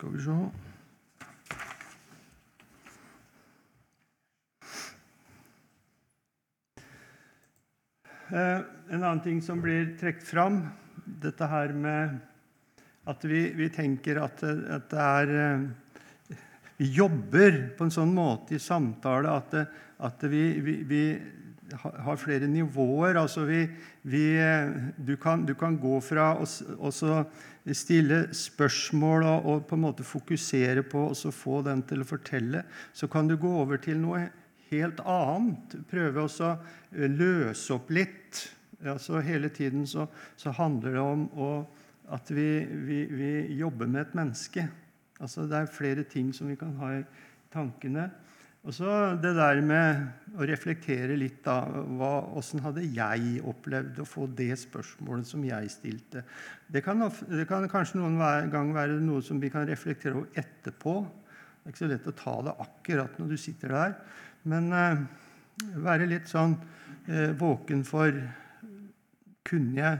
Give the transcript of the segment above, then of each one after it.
Skal vi se. Eh, En annen ting som blir trukket fram, dette her med at vi, vi tenker at, at det er eh, Vi jobber på en sånn måte i samtale at, at vi, vi, vi har flere nivåer. Altså vi, vi, du, kan, du kan gå fra å stille spørsmål og, og på en måte fokusere på å få den til å fortelle. Så kan du gå over til noe helt annet. Prøve å eh, løse opp litt. Altså Hele tiden så, så handler det om å, at vi, vi, vi jobber med et menneske. Altså Det er flere ting som vi kan ha i tankene. Og så det der med å reflektere litt, da. Hva, hvordan hadde jeg opplevd å få det spørsmålet som jeg stilte? Det kan, det kan kanskje noen gang være noe som vi kan reflektere over etterpå. Det er ikke så lett å ta det akkurat når du sitter der. Men eh, være litt sånn eh, våken for Kunne jeg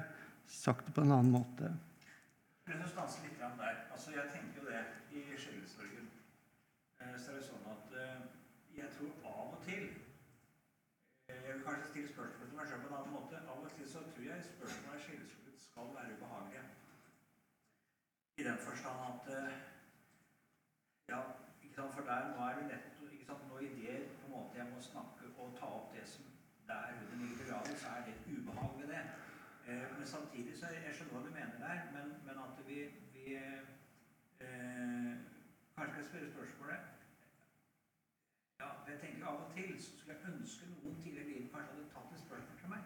sagt det på en annen måte? Kunne du stanse litt grann der. Altså, jeg tenker jo det i skjellsorgen. Eh, Så er det sånn at eh, jeg tror av og til eh, Jeg vil kanskje stille spørsmål annen måte. Av og til så tror jeg spørsmålet om skjellsorgen skal være ubehagelige. I den forstand at eh, Ja, ikke sant, for der nå er det lett ikke sant, Nå ideer på en måte jeg må snakke og ta opp det som der under ligger begravet, så er det et ubehag ved det. Eh, Men samtidig så jeg skjønner hva du mener der, men, men at vi, vi eh, Kanskje skal spørre spørsmålet Ja, jeg tenker av og til så skulle jeg ønske noen tidligere i livet kanskje hadde tatt et spørsmål til meg.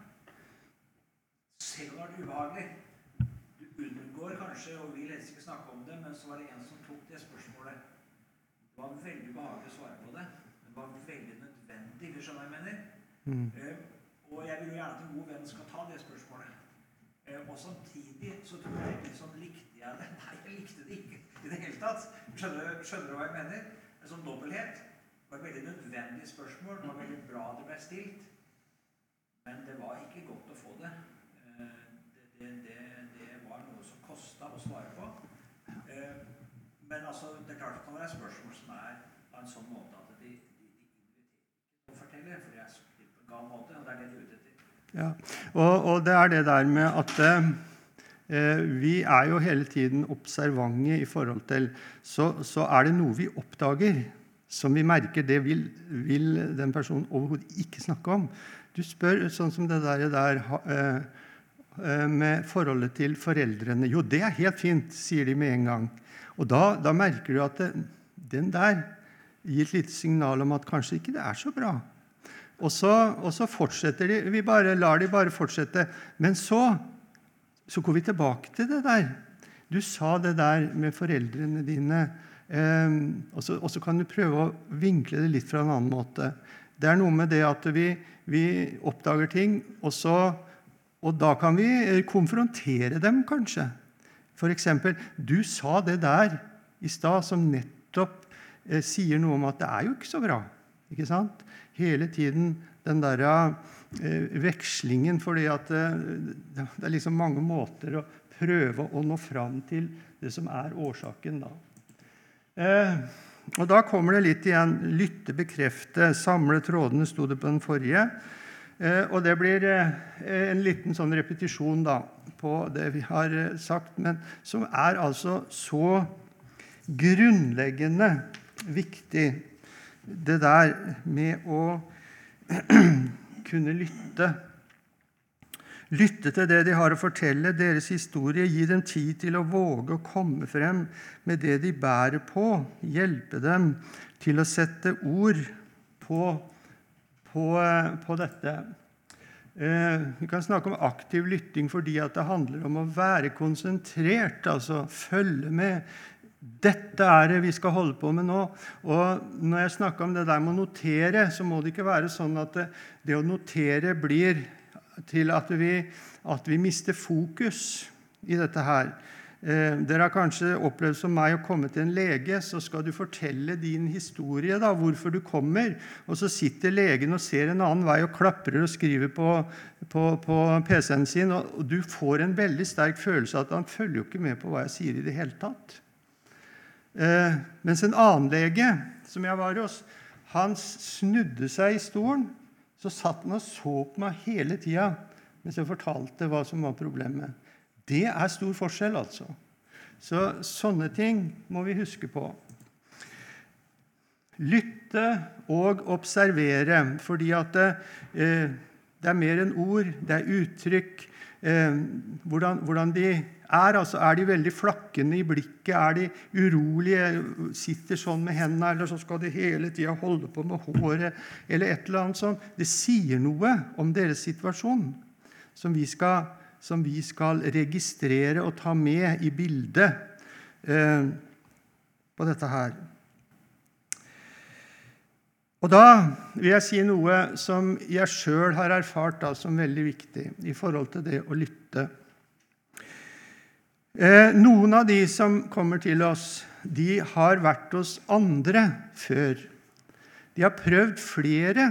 Selv om det er ubehagelig. Du unngår kanskje og vil helst ikke snakke om det, men så var det en som tok det spørsmålet. Det var veldig ubehagelig å svare på det. men Det var veldig nødvendig, hvis skjønner jeg mener. Mm. Uh, Og jeg vil jo gjerne at en god venn skal ta det spørsmålet. Uh, Og samtidig så tror jeg liksom likte jeg det. Nei, jeg likte det ikke i det hele tatt. Skjønner, skjønner du hva jeg mener? En sånn dobbelthet. Det var et veldig nødvendig spørsmål. Det var veldig bra det ble stilt. Men det var ikke godt å få det. Eh, Det, det, var noe som kosta å svare på. Eh, Men altså, det er klart det kan være spørsmål som er av en sånn måte at de, de, de inviterer å fortelle, for jeg er på en gal måte, og det er det de er ute etter. Ja, og, og det er det der med at eh, vi er jo hele tiden observante i forhold til så, så er det noe vi oppdager som vi merker det vil, vil den personen overhodet ikke snakke om. Du spør sånn som det der, der eh, eh, med forholdet til foreldrene. Jo, det er helt fint, sier de med en gang. Og da, da merker du at det, den der gir et lite signal om at kanskje ikke det er så bra. Og så, og så fortsetter de. Vi bare lar de bare fortsette. Men så, så går vi tilbake til det der. Du sa det der med foreldrene dine. Eh, og, så, og så kan du prøve å vinkle det litt fra en annen måte. Det er noe med det at vi, vi oppdager ting, og, så, og da kan vi eh, konfrontere dem, kanskje. F.eks.: Du sa det der i stad som nettopp eh, sier noe om at det er jo ikke så bra. Ikke sant? Hele tiden den der eh, vekslingen, fordi at eh, det er liksom mange måter å prøve å nå fram til det som er årsaken. da. Eh, og Da kommer det litt igjen lytte, bekrefte, samle trådene, sto det på den forrige. Eh, og det blir eh, en liten sånn repetisjon da, på det vi har eh, sagt, men som er altså så grunnleggende viktig, det der med å kunne lytte. Lytte til det de har å fortelle, deres historie. Gi dem tid til å våge å komme frem med det de bærer på. Hjelpe dem til å sette ord på, på, på dette. Eh, vi kan snakke om aktiv lytting fordi det handler om å være konsentrert, altså følge med. Dette er det vi skal holde på med nå. Og når jeg snakker om det der med å notere, så må det ikke være sånn at det, det å notere blir til at vi, at vi mister fokus i dette her. Eh, dere har kanskje opplevd som meg å komme til en lege, så skal du fortelle din historie, da, hvorfor du kommer. Og så sitter legen og ser en annen vei og klaprer og skriver på, på, på PC-en sin. Og, du får en veldig sterk følelse av at han følger jo ikke med på hva jeg sier i det hele tatt. Eh, mens en annen lege som jeg var hos, han snudde seg i stolen. Så satt han og så på meg hele tida mens jeg fortalte hva som var problemet. Det er stor forskjell, altså. Så sånne ting må vi huske på. Lytte og observere, fordi at det, eh, det er mer enn ord, det er uttrykk. Eh, hvordan, hvordan, de er. altså Er de veldig flakkende i blikket? Er de urolige? Sitter sånn med hendene, eller så skal de hele tida holde på med håret? Eller et eller annet sånt. Det sier noe om deres situasjon som vi skal, som vi skal registrere og ta med i bildet eh, på dette her. Og Da vil jeg si noe som jeg sjøl har erfart da, som veldig viktig i forhold til det å lytte. Eh, noen av de som kommer til oss, de har vært hos andre før. De har prøvd flere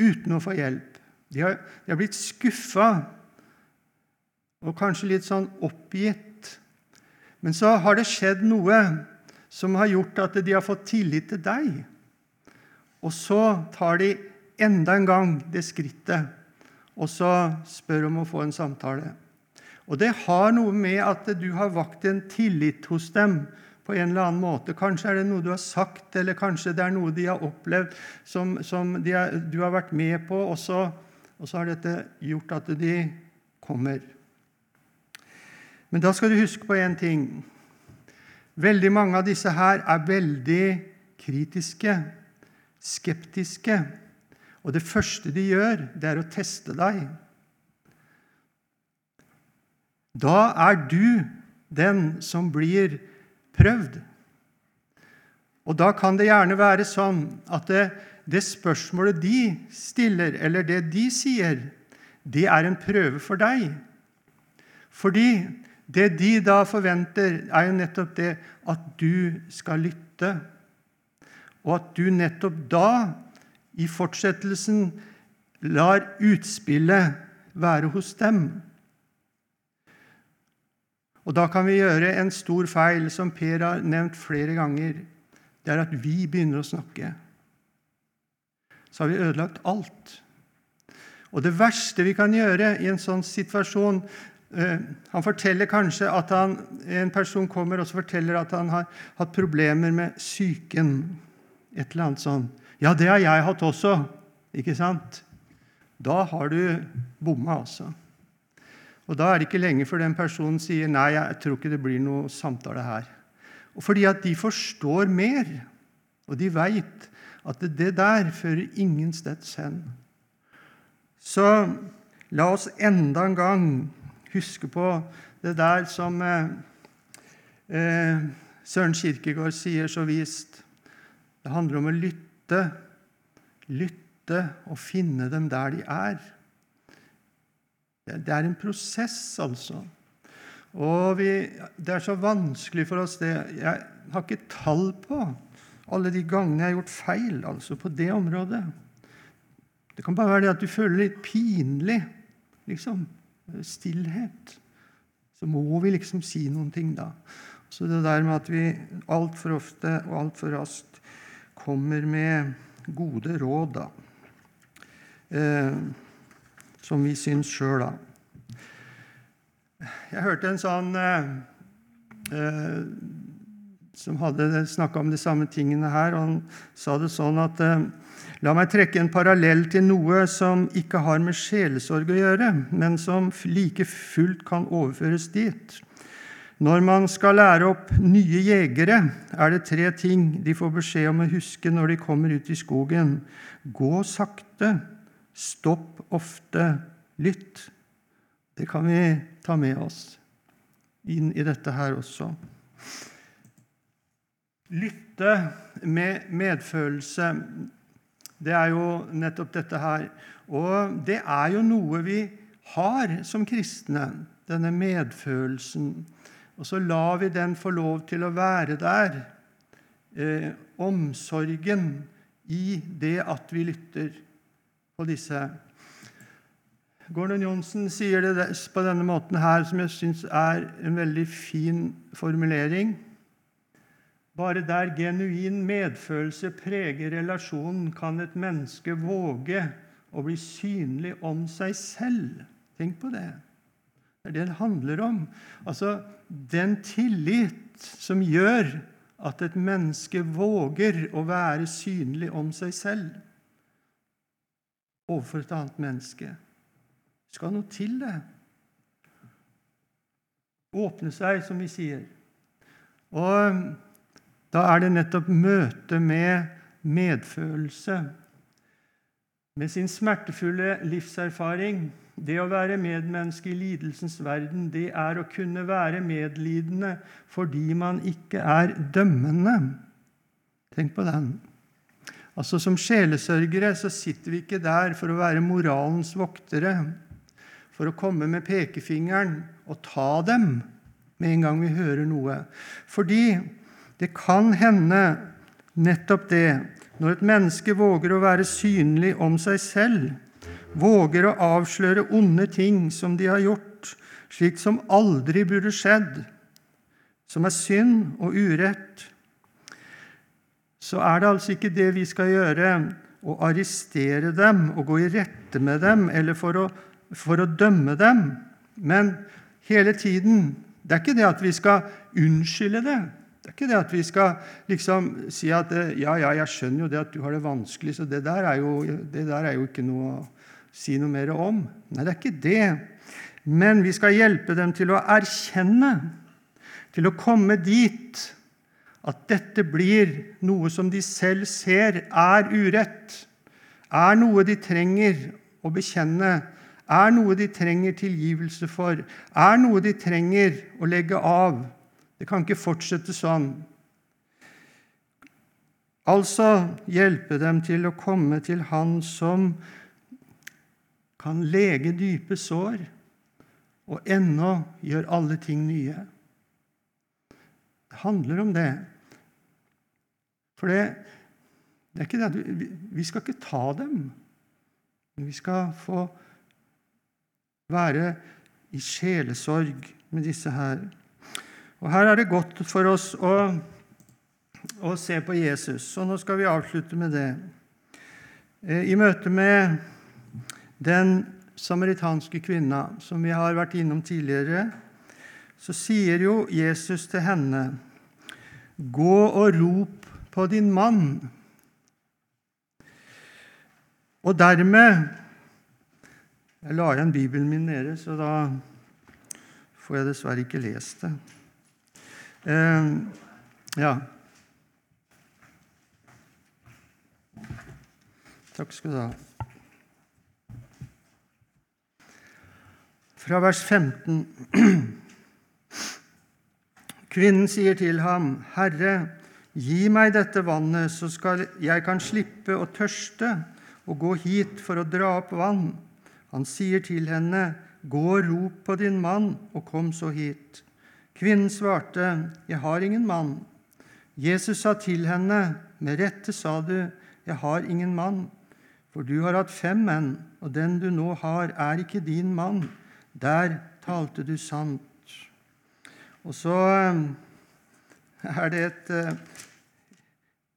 uten å få hjelp. De har, de har blitt skuffa og kanskje litt sånn oppgitt. Men så har det skjedd noe som har gjort at de har fått tillit til deg. Og så tar de enda en gang det skrittet og så spør om å få en samtale. Og Det har noe med at du har vakt en tillit hos dem på en eller annen måte. Kanskje er det noe du har sagt, eller kanskje det er noe de har opplevd som, som har, du har vært med på, og så, og så har dette gjort at de kommer. Men da skal du huske på én ting. Veldig mange av disse her er veldig kritiske skeptiske. Og det første de gjør, det er å teste deg. Da er du den som blir prøvd. Og da kan det gjerne være sånn at det, det spørsmålet de stiller, eller det de sier, det er en prøve for deg. Fordi det de da forventer, er jo nettopp det at du skal lytte og at du nettopp da, i fortsettelsen, lar utspillet være hos dem. Og Da kan vi gjøre en stor feil, som Per har nevnt flere ganger. Det er at vi begynner å snakke. Så har vi ødelagt alt. Og det verste vi kan gjøre i en sånn situasjon Han forteller kanskje at han, en person kommer og forteller at han har hatt problemer med psyken. Et eller annet sånn. Ja, det har jeg hatt også. Ikke sant? Da har du bomma, altså. Og da er det ikke lenge før den personen sier 'nei, jeg tror ikke det blir noe samtale her'. Og fordi at de forstår mer, og de veit at det der fører ingen steds hen. Så la oss enda en gang huske på det der som eh, eh Søren Kirkegård sier så vist. Det handler om å lytte, lytte og finne dem der de er. Det er en prosess, altså. Og vi, Det er så vanskelig for oss det Jeg har ikke tall på alle de gangene jeg har gjort feil altså på det området. Det kan bare være det at du føler litt pinlig. liksom, Stillhet. Så må vi liksom si noen ting, da. Så det der med at vi altfor ofte og altfor raskt kommer med gode råd, da. Eh, som vi syns sjøl, da. Jeg hørte en sånn eh, eh som hadde snakka om de samme tingene her. og Han sa det sånn at eh, La meg trekke en parallell til noe som ikke har med sjelesorg å gjøre, men som like fullt kan overføres dit. Når man skal lære opp nye jegere, er det tre ting de får beskjed om å huske når de kommer ut i skogen. Gå sakte, stopp ofte, lytt. Det kan vi ta med oss inn i dette her også. Lytte med medfølelse, det er jo nettopp dette her. Og det er jo noe vi har som kristne, denne medfølelsen. Og så lar vi den få lov til å være der. Eh, omsorgen i det at vi lytter på disse. Gordon Johnsen sier det på denne måten her, som jeg syns er en veldig fin formulering. Bare der genuin medfølelse preger relasjonen, kan et menneske våge å bli synlig om seg selv. Tenk på det. Det er det det handler om. Altså den tillit som gjør at et menneske våger å være synlig om seg selv overfor et annet menneske. Det skal noe til, det. Åpne seg, som vi sier. Og da er det nettopp møtet med medfølelse. Med sin smertefulle livserfaring. Det å være medmenneske i lidelsens verden, det er å kunne være medlidende fordi man ikke er dømmende. Tenk på den. Altså Som sjelesørgere så sitter vi ikke der for å være moralens voktere, for å komme med pekefingeren og ta dem med en gang vi hører noe. Fordi det kan hende nettopp det, når et menneske våger å være synlig om seg selv, våger å avsløre onde ting som de har gjort, slik som aldri burde skjedd, som er synd og urett, så er det altså ikke det vi skal gjøre, å arrestere dem og gå i rette med dem eller for å, for å dømme dem. Men hele tiden Det er ikke det at vi skal unnskylde det. Ikke det at vi skal liksom si at ja, ja, jeg skjønner jo det at du har det vanskelig, så det der er jo, der er jo ikke noe å si noe mer om. Nei, det er ikke det. Men vi skal hjelpe dem til å erkjenne, til å komme dit at dette blir noe som de selv ser er urett, er noe de trenger å bekjenne, er noe de trenger tilgivelse for, er noe de trenger å legge av. Det kan ikke fortsette sånn. Altså hjelpe dem til å komme til Han som kan lege dype sår og ennå gjør alle ting nye. Det handler om det. For det, det er ikke det vi, skal ikke ta dem, vi skal få være i sjelesorg med disse her. Og Her er det godt for oss å, å se på Jesus, og nå skal vi avslutte med det. Eh, I møte med den samaritanske kvinna, som vi har vært innom tidligere, så sier jo Jesus til henne, 'Gå og rop på din mann'. Og dermed Jeg la igjen Bibelen min nede, så da får jeg dessverre ikke lest det. Eh, ja. Takk skal du ha. Fra vers 15. Kvinnen sier til ham, 'Herre, gi meg dette vannet, så skal jeg kan slippe å tørste og gå hit for å dra opp vann.' Han sier til henne, 'Gå og rop på din mann, og kom så hit.' Kvinnen svarte, 'Jeg har ingen mann.' Jesus sa til henne, 'Med rette sa du, 'Jeg har ingen mann.' For du har hatt fem menn, og den du nå har, er ikke din mann. Der talte du sant. Og så eh, er det et, eh,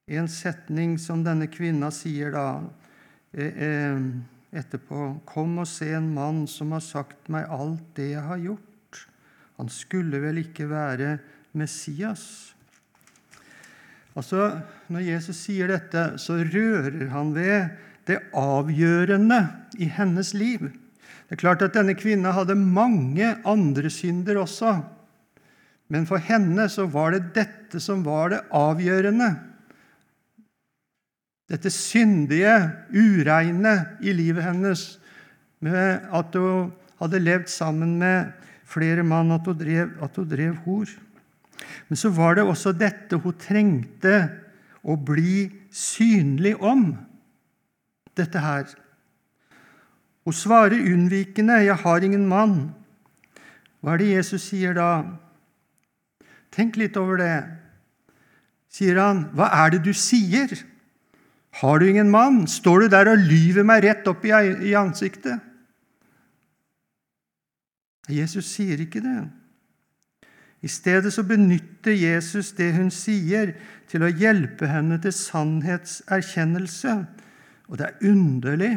en setning som denne kvinna sier da eh, etterpå. Kom og se en mann som har sagt meg alt det jeg har gjort. Han skulle vel ikke være Messias? Altså, Når Jesus sier dette, så rører han ved det avgjørende i hennes liv. Det er klart at Denne kvinna hadde mange andre synder også. Men for henne så var det dette som var det avgjørende. Dette syndige, ureine i livet hennes, med at hun hadde levd sammen med flere mann, at hun drev, at hun drev hor. Men så var det også dette hun trengte å bli synlig om. Dette her. Hun svarer unnvikende, 'Jeg har ingen mann'. Hva er det Jesus sier da? Tenk litt over det. Sier han, 'Hva er det du sier?' Har du ingen mann? Står du der og lyver meg rett opp i ansiktet? Jesus sier ikke det. I stedet så benytter Jesus det hun sier, til å hjelpe henne til sannhetserkjennelse. Og det er underlig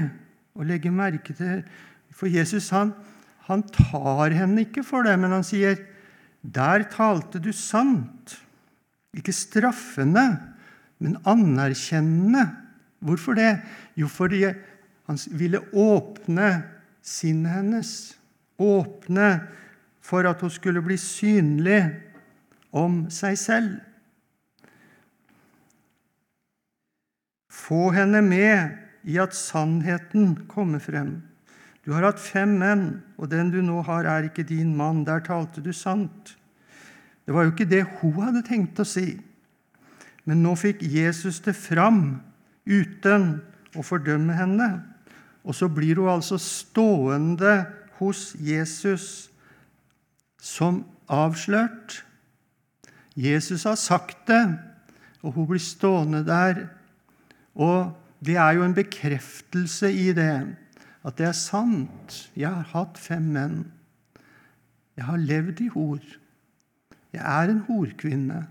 å legge merke til, for Jesus han, han tar henne ikke for det, men han sier, 'Der talte du sant.' Ikke straffende, men anerkjennende. Hvorfor det? Jo, fordi han ville åpne sinnet hennes. Åpne for at hun skulle bli synlig om seg selv. Få henne med i at sannheten kommer frem. Du har hatt fem menn, og den du nå har, er ikke din mann. Der talte du sant. Det var jo ikke det hun hadde tenkt å si. Men nå fikk Jesus det fram uten å fordømme henne. Og så blir hun altså stående hos Jesus som avslørt. Jesus har sagt det, og hun blir stående der. Og det er jo en bekreftelse i det, at det er sant. Jeg har hatt fem menn. Jeg har levd i hor. Jeg er en horkvinne.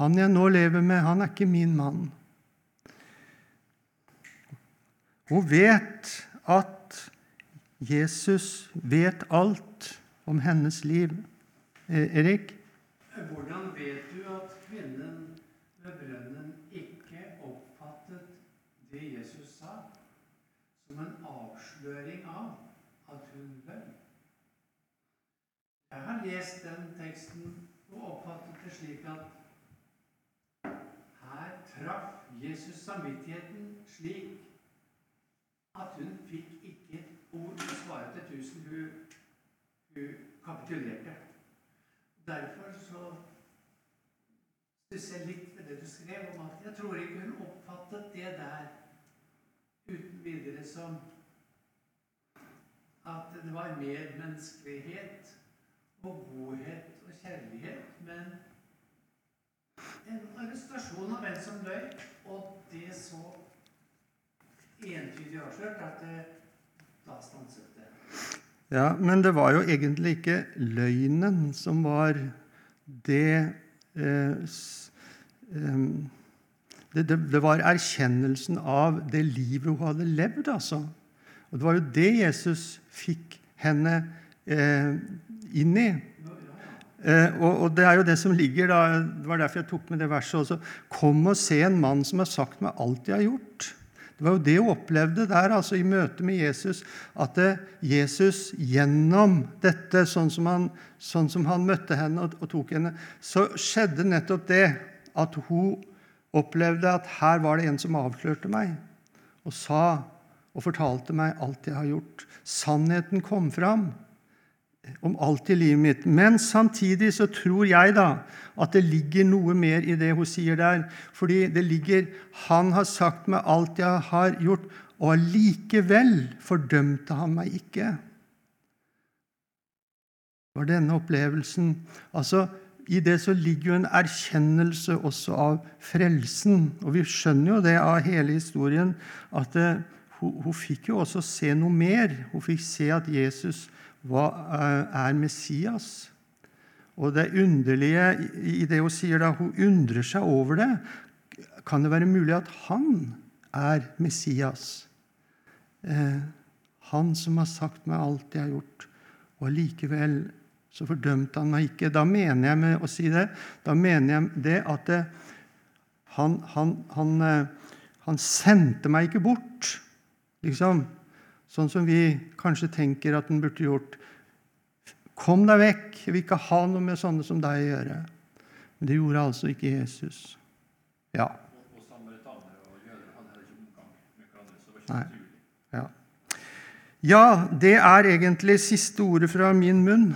Han jeg nå lever med, han er ikke min mann. Hun vet at Jesus vet alt om hennes liv. Eh, Erik? Hvordan vet du at kvinnen ved brønnen ikke oppfattet det Jesus sa, som en avsløring av at hun løy? Jeg har lest den teksten og oppfattet det slik at her traff Jesus samvittigheten slik at hun fikk ikke et ord å svare til tusen. Hun, hun kapitulerte. Derfor så stusser jeg litt ved det du skrev om at jeg tror ikke hun oppfattet det der uten videre som at det var medmenneskelighet og godhet og kjærlighet, men en arrestasjon av hvem som løy, og det så entydig avslørt at det, da stanset det. Ja, Men det var jo egentlig ikke løgnen som var det eh, det, det, var erkjennelsen av det livet hun hadde levd, altså. Og det var jo det Jesus fikk henne eh, inn i. Eh, og, og det er jo det som ligger da, Det var derfor jeg tok med det verset også. Kom og se en mann som har sagt meg alt jeg har gjort. Det var jo det hun opplevde der, altså i møte med Jesus. At det, Jesus gjennom dette, sånn som han, sånn som han møtte henne og, og tok henne, så skjedde nettopp det at hun opplevde at her var det en som avslørte meg og sa og fortalte meg alt jeg har gjort. Sannheten kom fram om alt i livet mitt. Men samtidig så tror jeg da at det ligger noe mer i det hun sier der. Fordi det ligger 'Han har sagt meg alt jeg har gjort', og allikevel fordømte han meg ikke. Det var denne opplevelsen. Altså, I det så ligger jo en erkjennelse også av frelsen. Og vi skjønner jo det av hele historien, at det, hun, hun fikk jo også se noe mer. Hun fikk se at Jesus eh, er Messias. Og det underlige i det hun sier da, hun undrer seg over det. Kan det være mulig at han er Messias? Eh, han som har sagt meg alt jeg har gjort, og allikevel så fordømte han meg ikke. Da mener jeg med å si det, da mener jeg det at det, han, han, han, eh, han sendte meg ikke bort, liksom. Sånn som vi kanskje tenker at den burde gjort. Kom deg vekk, jeg vil ikke ha noe med sånne som deg å gjøre. Men det gjorde altså ikke Jesus. Ja. Nei. Ja. ja, det er egentlig siste ordet fra min munn.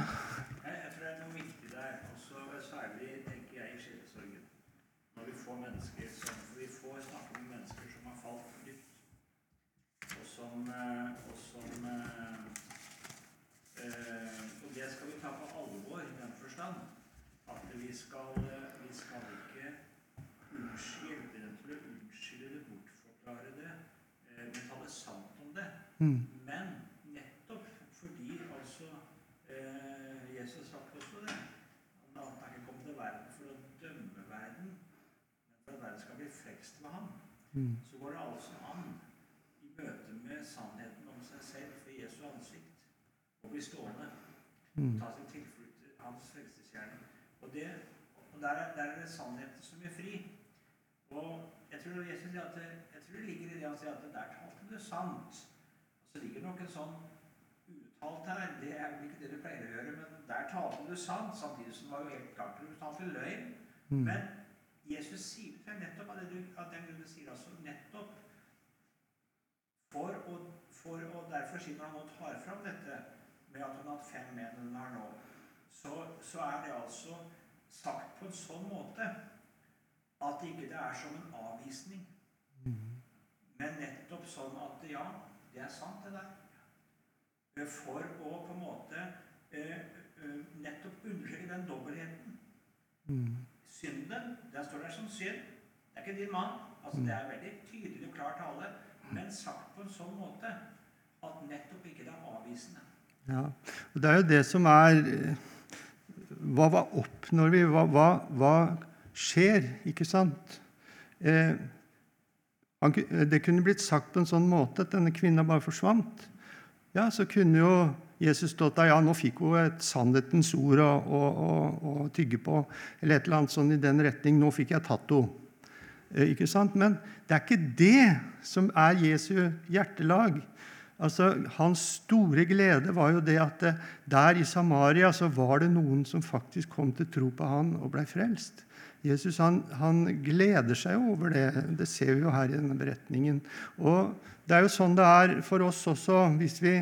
forstand at vi skal, vi skal ikke hjelpe dem unnskylde det, bortforklare det, eh, men det sant om det. Mm. Men nettopp fordi altså eh, Jesus sagt også det, at han er ikke kommet til verden for å dømme verden, men for at verden skal bli frekst med ham, mm. så går det altså an i møte med sannheten om seg selv for Jesu ansikt å bli stående. Mm. Ta sin tilfelle det, og der, er, der er det sannheten som gjør fri. Og jeg tror, jeg, at det, jeg tror det ligger i det han sier at der talte du sant. Og så ligger det nok en sånn uttalt her. Det er vel ikke det du pleier å gjøre, men der talte du sant, samtidig som det var jo helt klart du talte løgn. Mm. Men Jesus sier det nettopp av, det du, av den grunn du sier altså nettopp for å, for å Derfor når han nå tar fram dette med at hun har hatt fem menn hun har nå, så, så er det altså sagt på en sånn måte at ikke det er som en avvisning, men nettopp sånn at ja, det er sant, det der. Eh, For å på en måte eh, eh, nettopp understreke den dobbeltheten synden, den står der som synd. Det er ikke din mann. Altså, det er veldig tydelig og klar tale, men sagt på en sånn måte at nettopp ikke det er avvisende. Ja, og Det er jo det som er Hva hva oppnår vi? Hva, hva, hva skjer? Ikke sant? Eh, han, det kunne blitt sagt på en sånn måte at denne kvinna bare forsvant. Ja, så kunne jo Jesus stått der. Ja, nå fikk hun et sannhetens ord å, å, å, å tygge på. Eller et eller annet sånn i den retning. Nå fikk jeg tatt henne. Eh, Ikke sant? Men det er ikke det som er Jesu hjertelag. Altså, Hans store glede var jo det at eh, der i Samaria så var det noen som faktisk kom til tro på han og ble frelst. Jesus han, han gleder seg over det. Det ser vi jo her i denne beretningen. Og det er jo sånn det er for oss også. Hvis vi,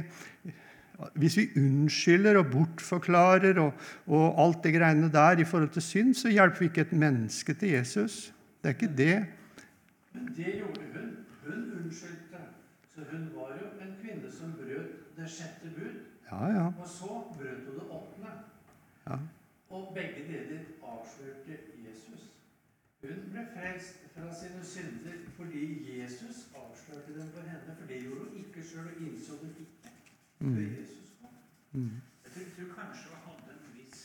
hvis vi unnskylder og bortforklarer og, og alt det greiene der i forhold til synd, så hjelper vi ikke et menneske til Jesus. Det er ikke det. Men det gjorde hun. Hun unnskyldte. Så hun var jo en kvinne som brøt det sjette bud. Ja, ja. Og så brøt hun det åttende. Ja. Og begge deler avslørte Jesus. Hun ble frelst fra sine synder fordi Jesus avslørte dem for henne. For det gjorde hun ikke sjøl, og innså det ikke før mm. Jesus kom. Mm. Jeg tror, tror kanskje hun hadde en viss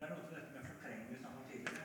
Det er noe til dette med fortrengelse av tidligere.